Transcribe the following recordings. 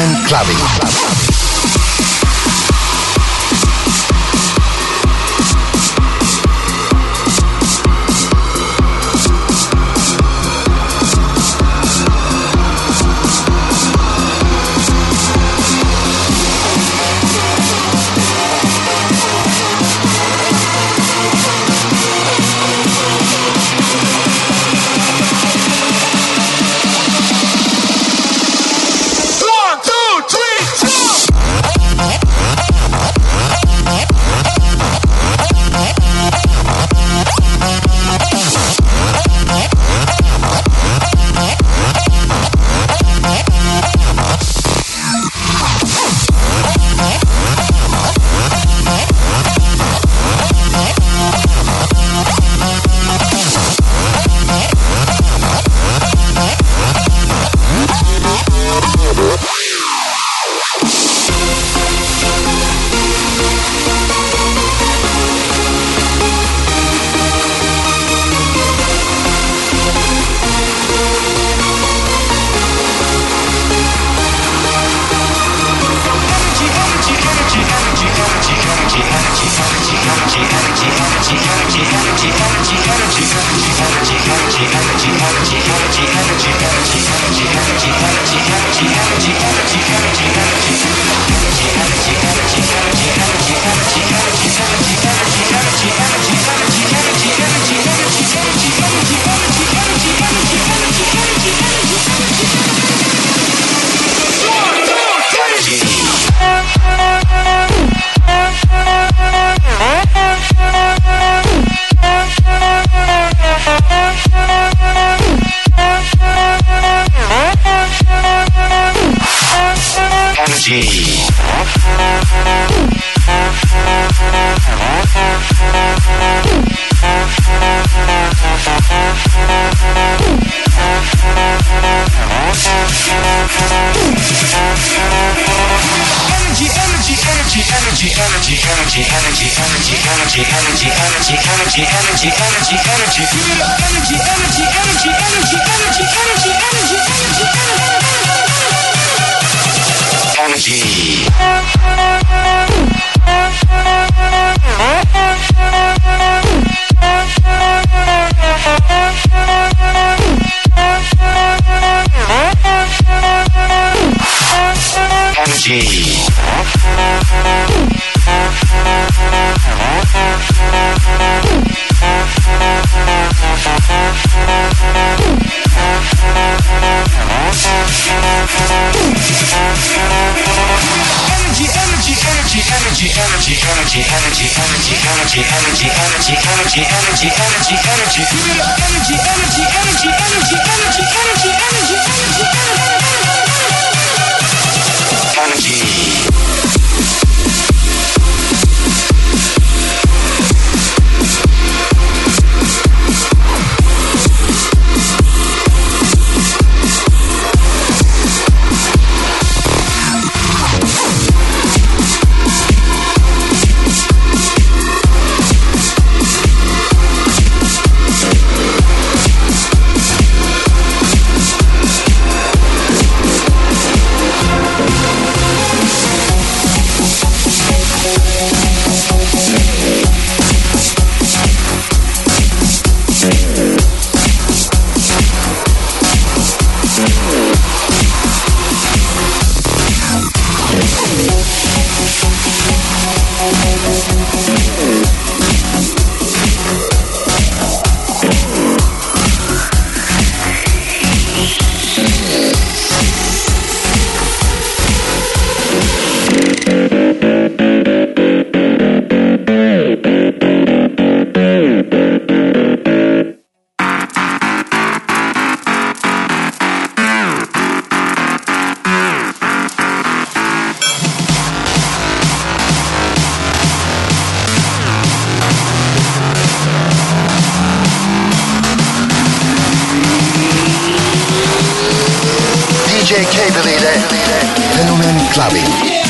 Clubbing. energy, energy, energy, energy. energy, energy, the energy, energy, energy, energy, energy, energy, energy, energy, energy. DJ Cable ile Fenomen Clubbing.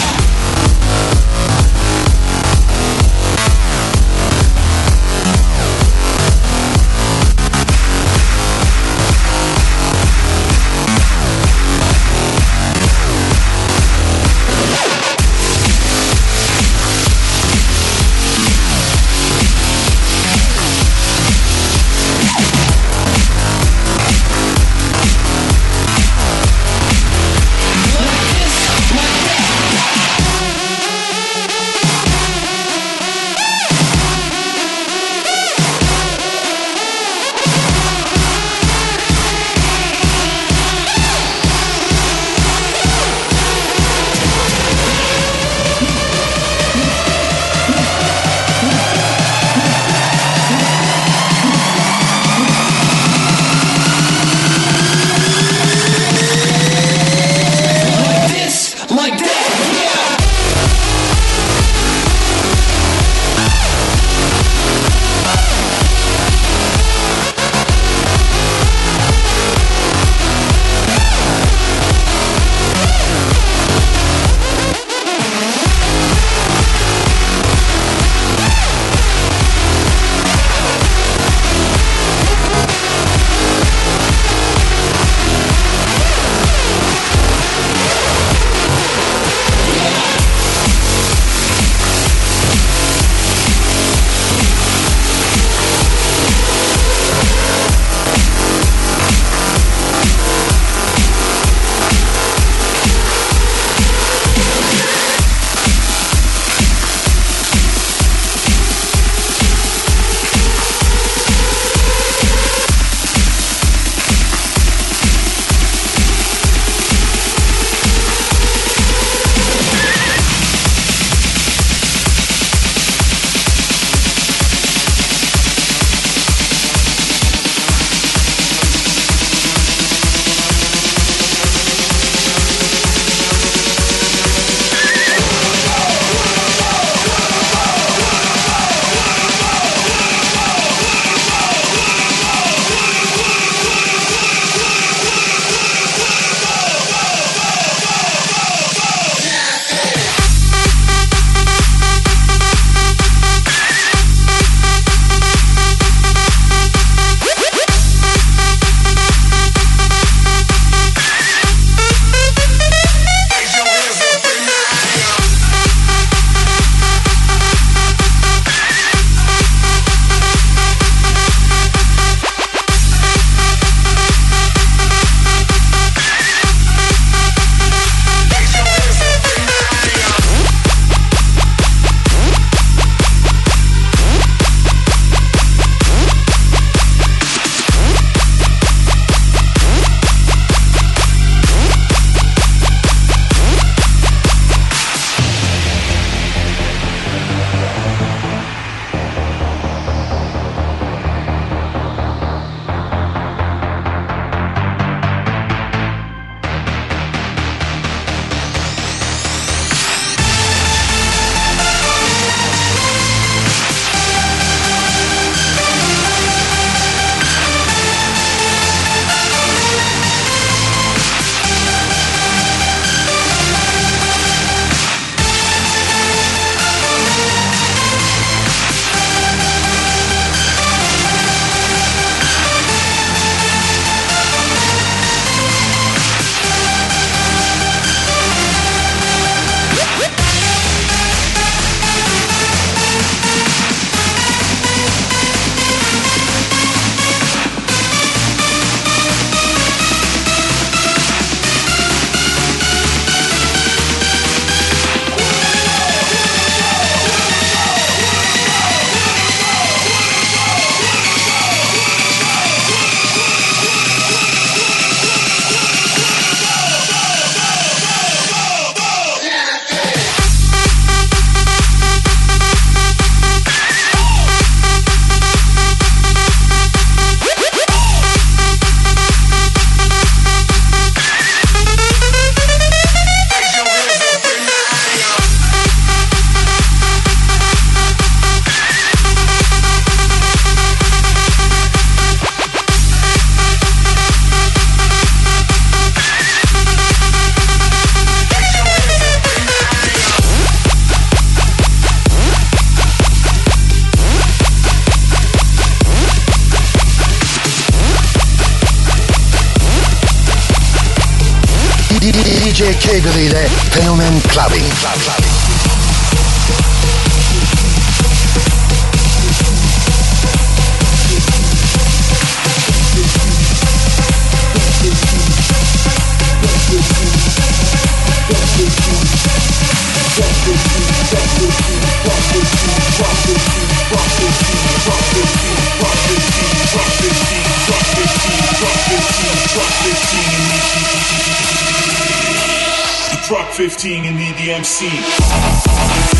15 and need the MC.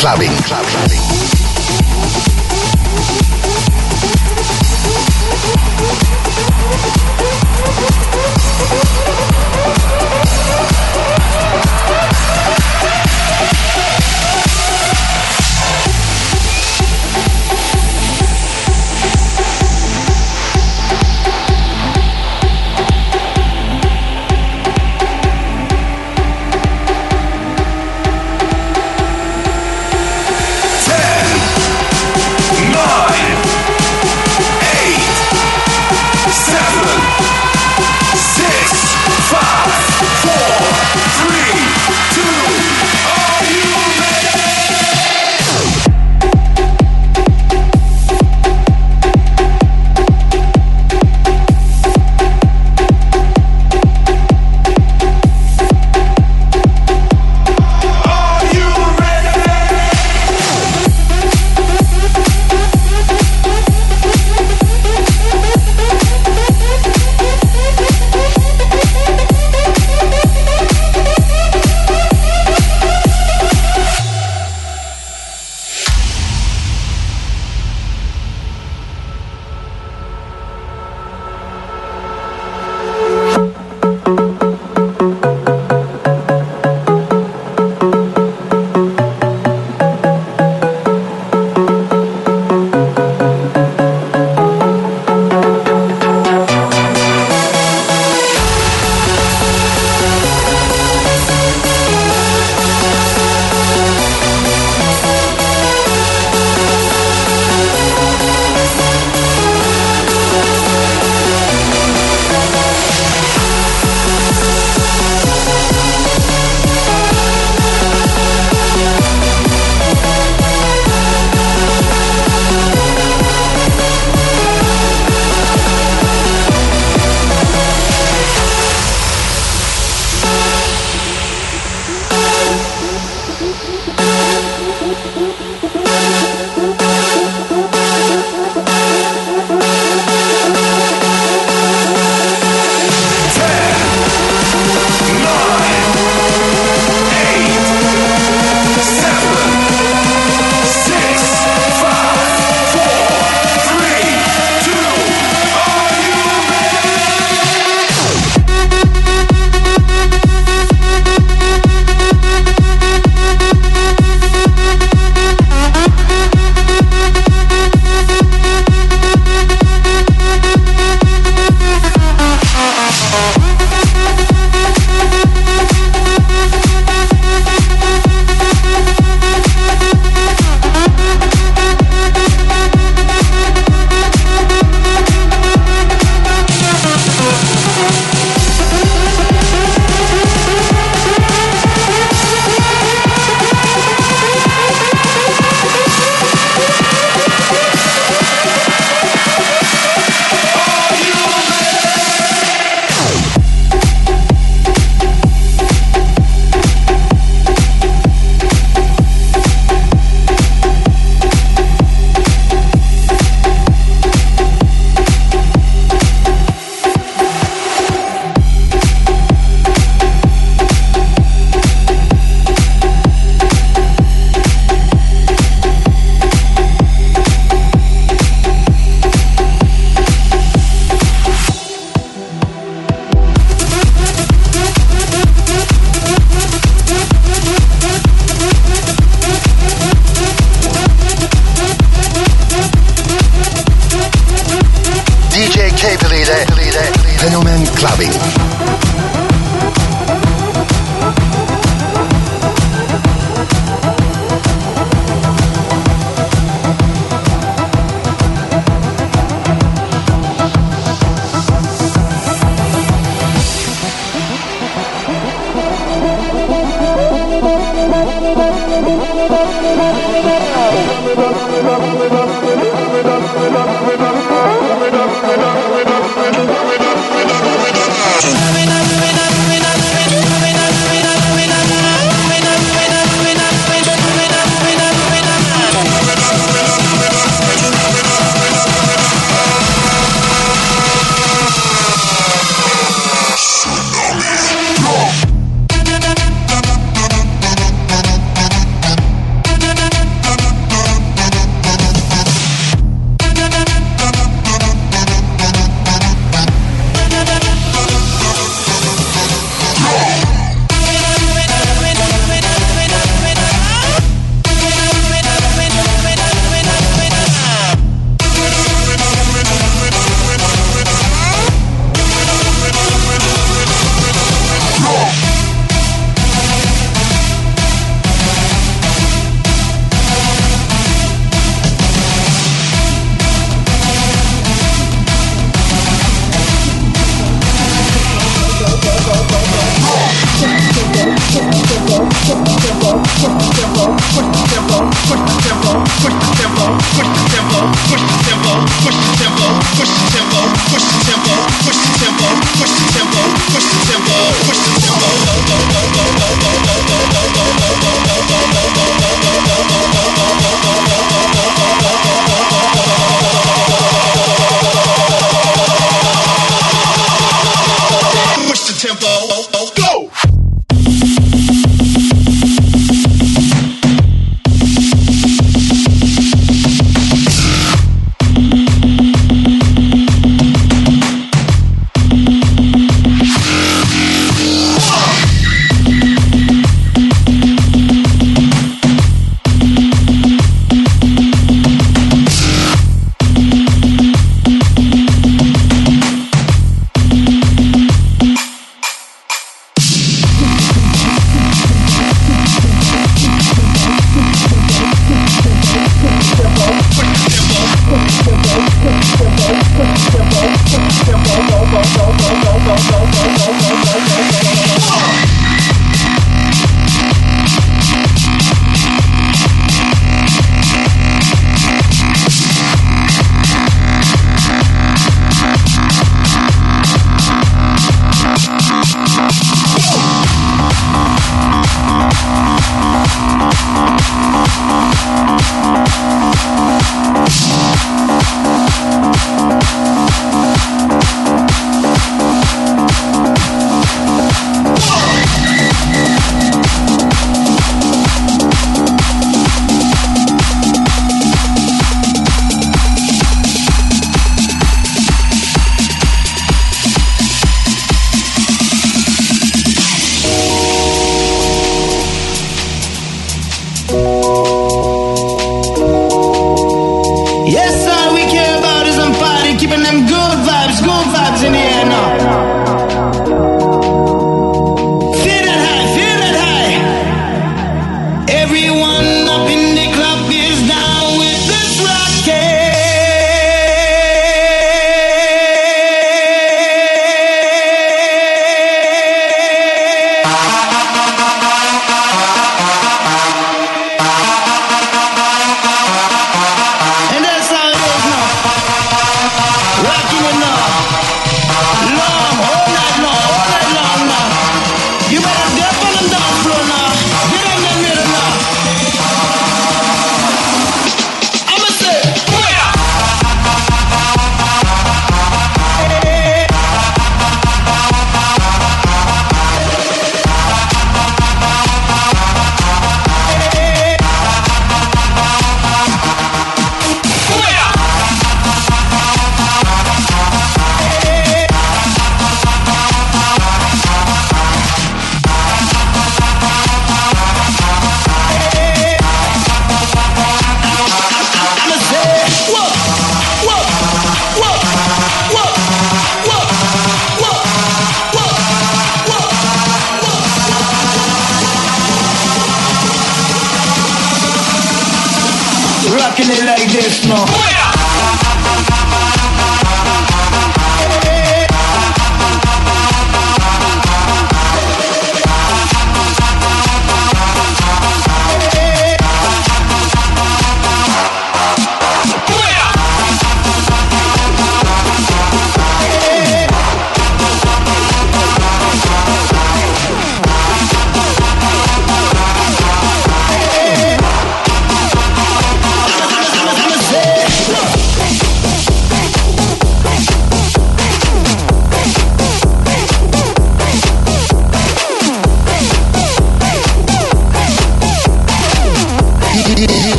Clubbing. Clubbing.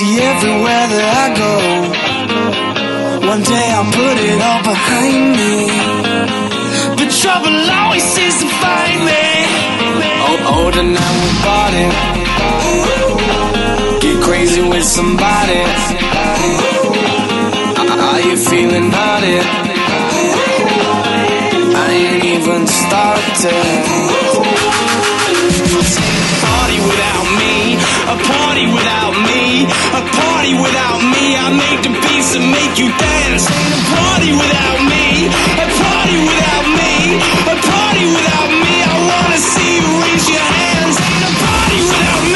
See everywhere that I go. One day I'll put it all behind me. The trouble always seems to find me. Oh, older now we bought it. Get crazy with somebody. Are you feeling naughty? I ain't even started without me, a party without me, a party without me. I make the beats and make you dance. Ain't a party without me, a party without me, a party without me. I wanna see you raise your hands. Ain't a party without me.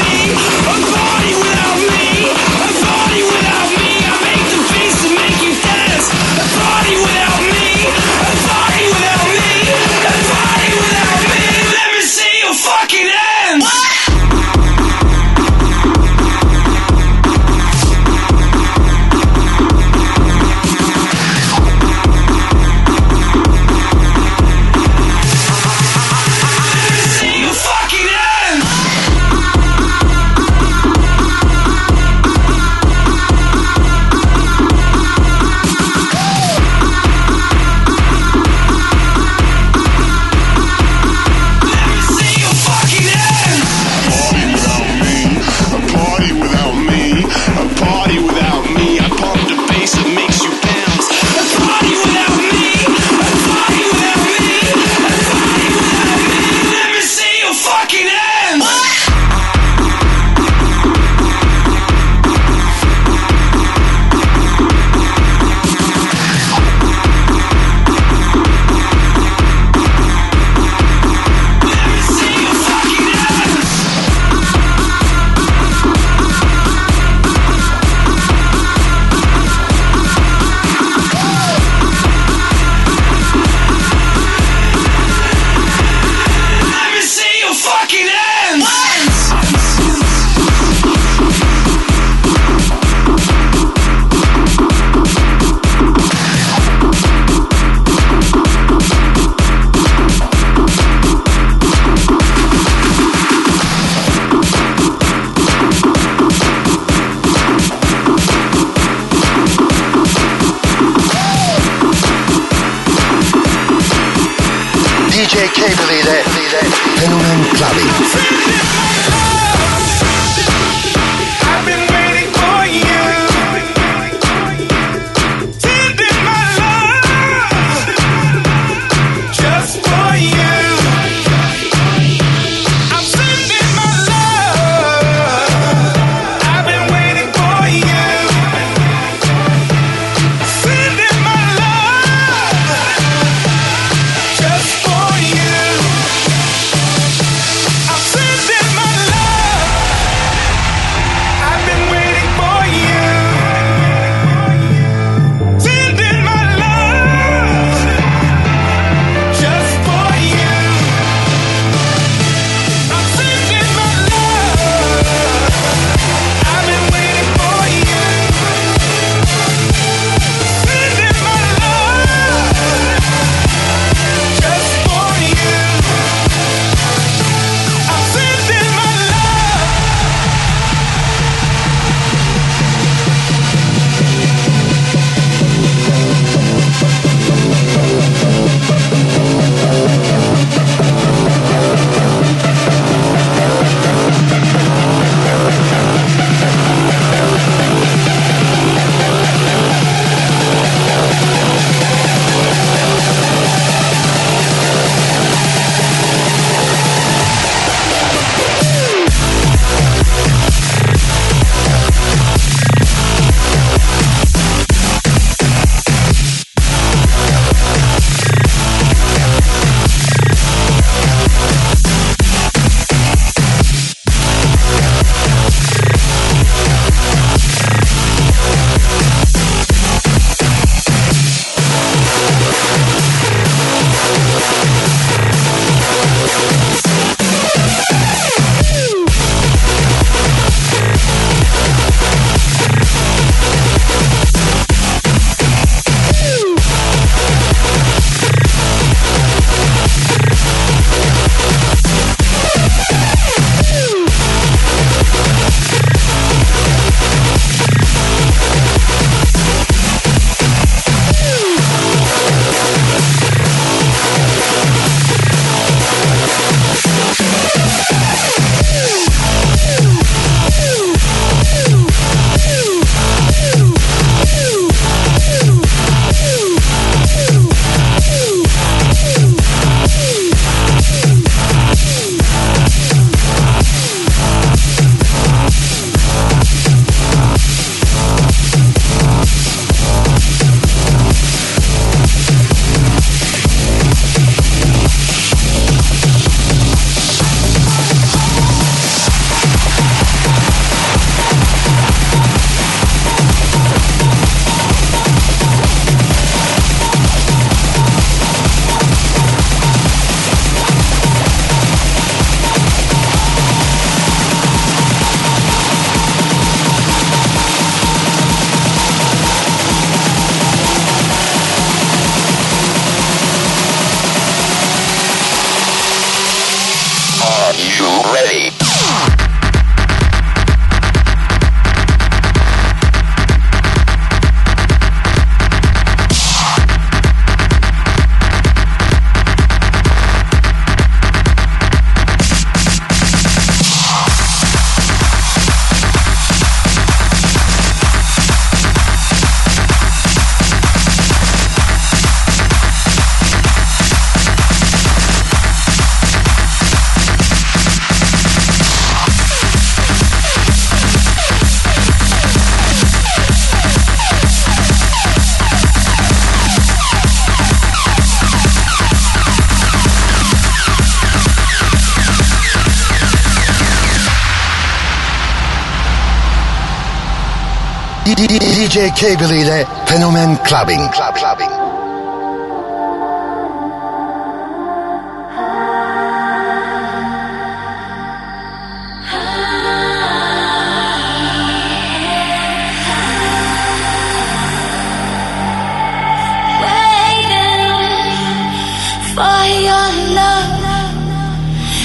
DJ Cable ile Fenomen Clubbing. Club, clubbing.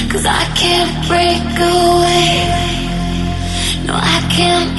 Cause I can't break away. No, I can't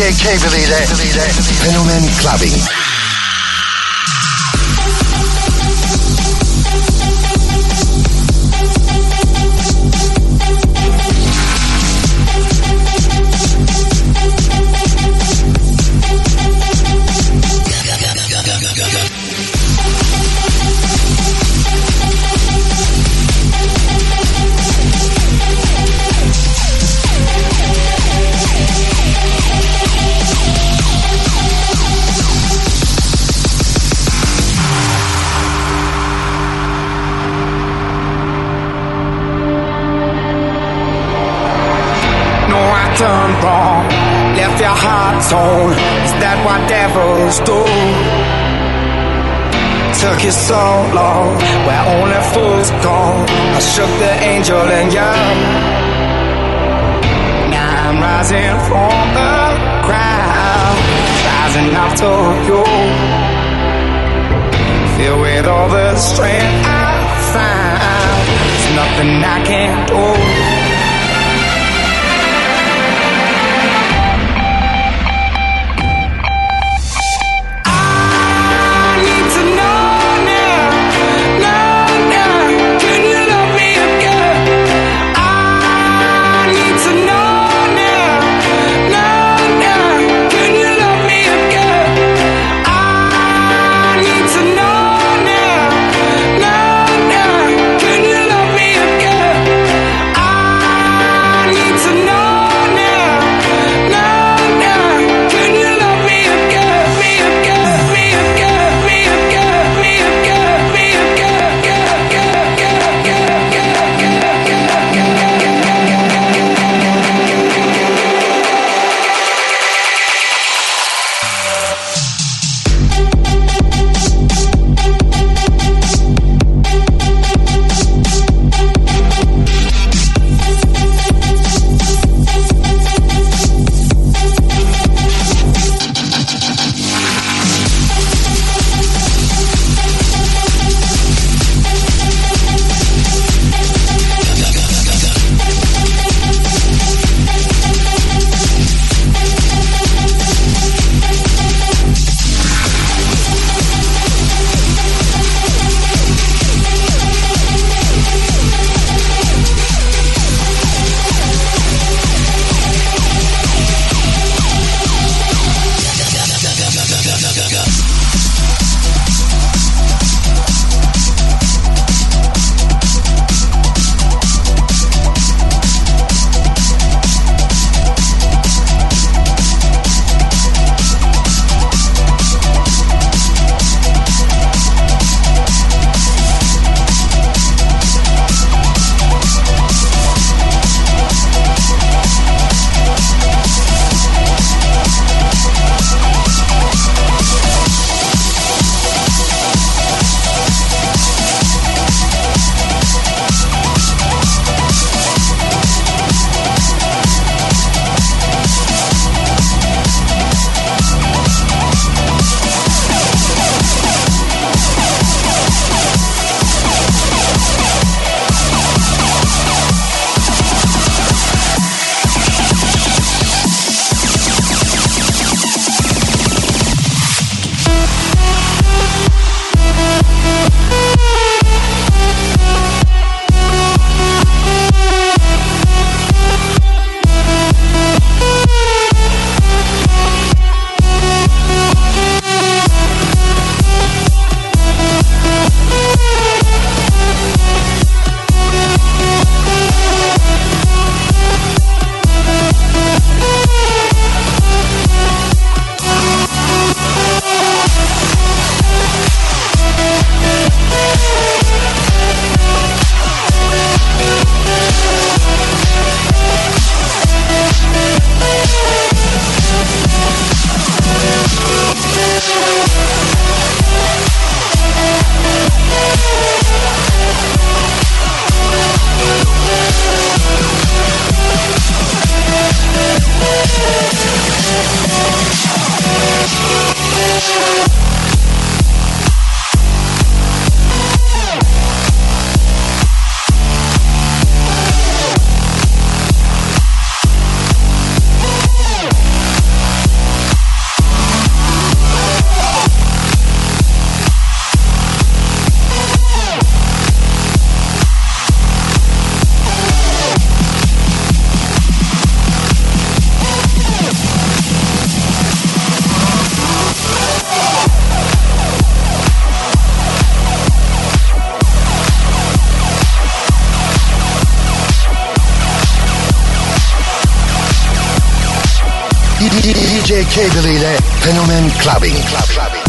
DJ K-Believe that. Fenomen Clubbing. DJ Cable ile Fenomen Clubbing. Clubbing.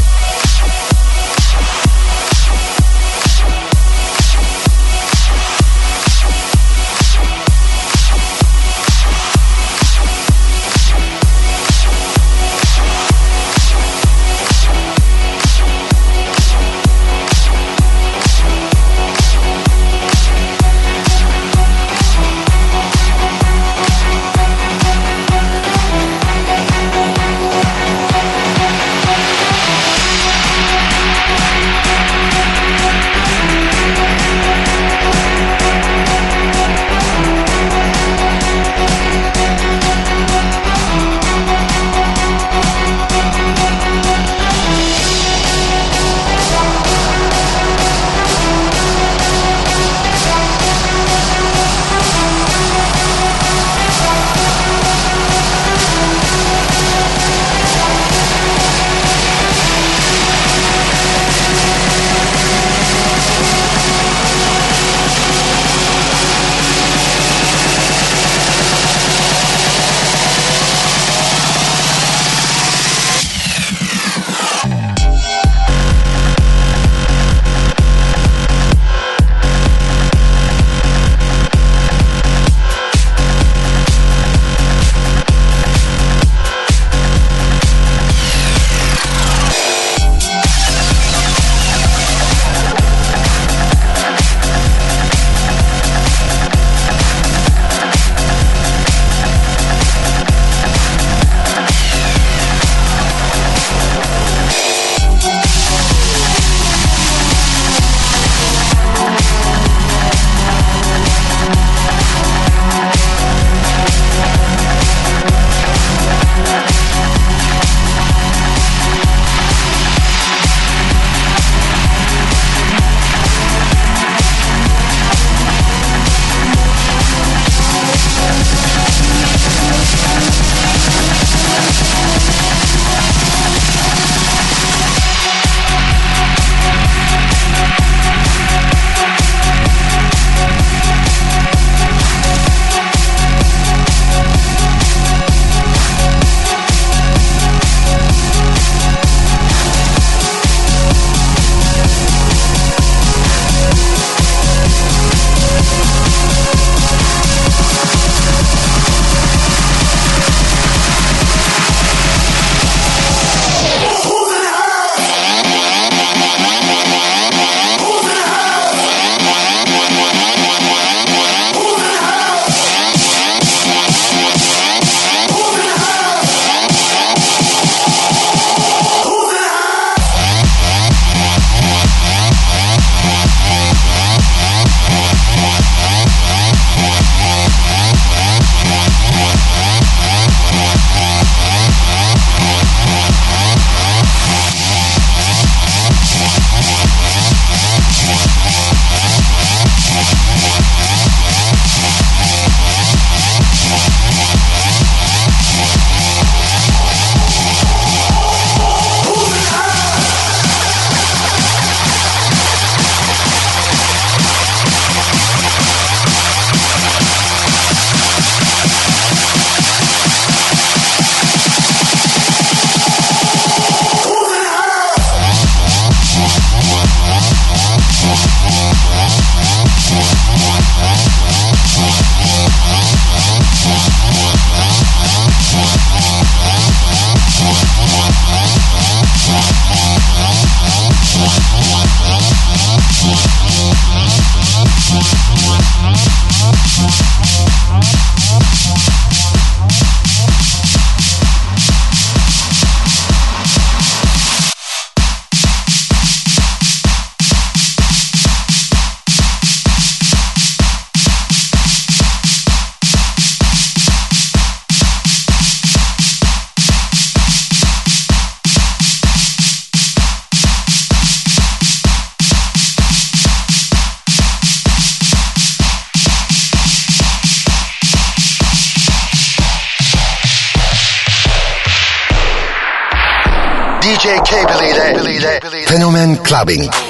Fenomen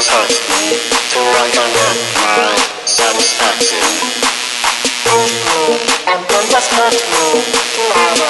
just hurt me I can get my satisfaction. And just hurt me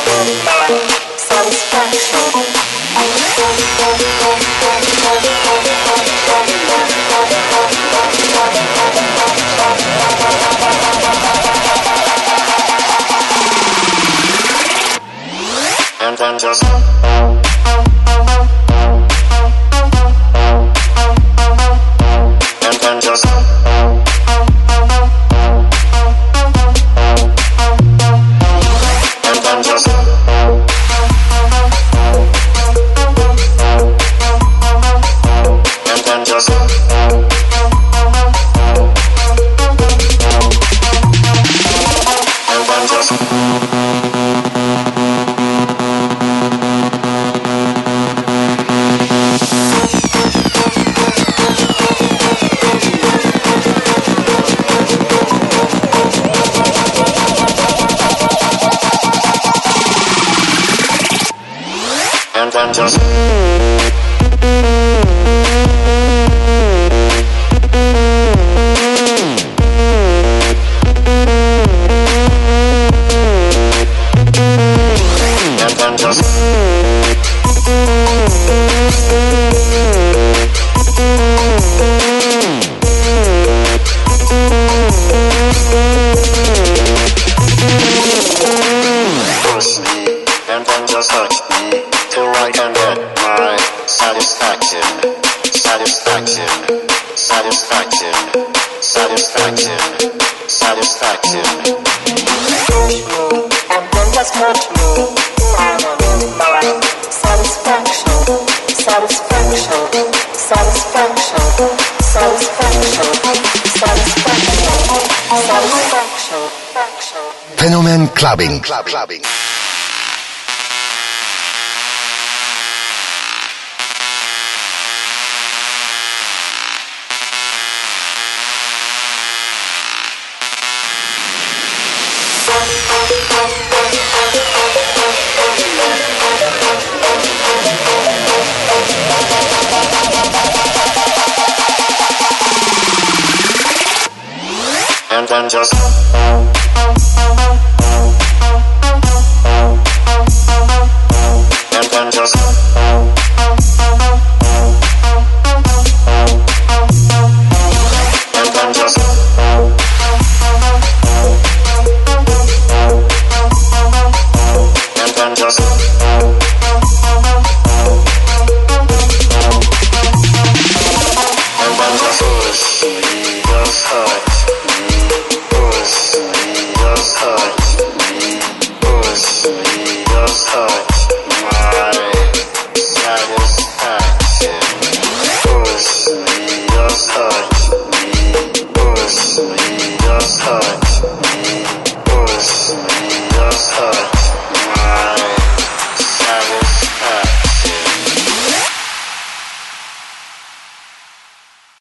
my satisfaction, satisfaction, satisfaction, satisfaction, satisfaction. Satisfaction, satisfaction, satisfaction, satisfaction, satisfaction, satisfaction. Fenomen Clubbing. Club Clubbing.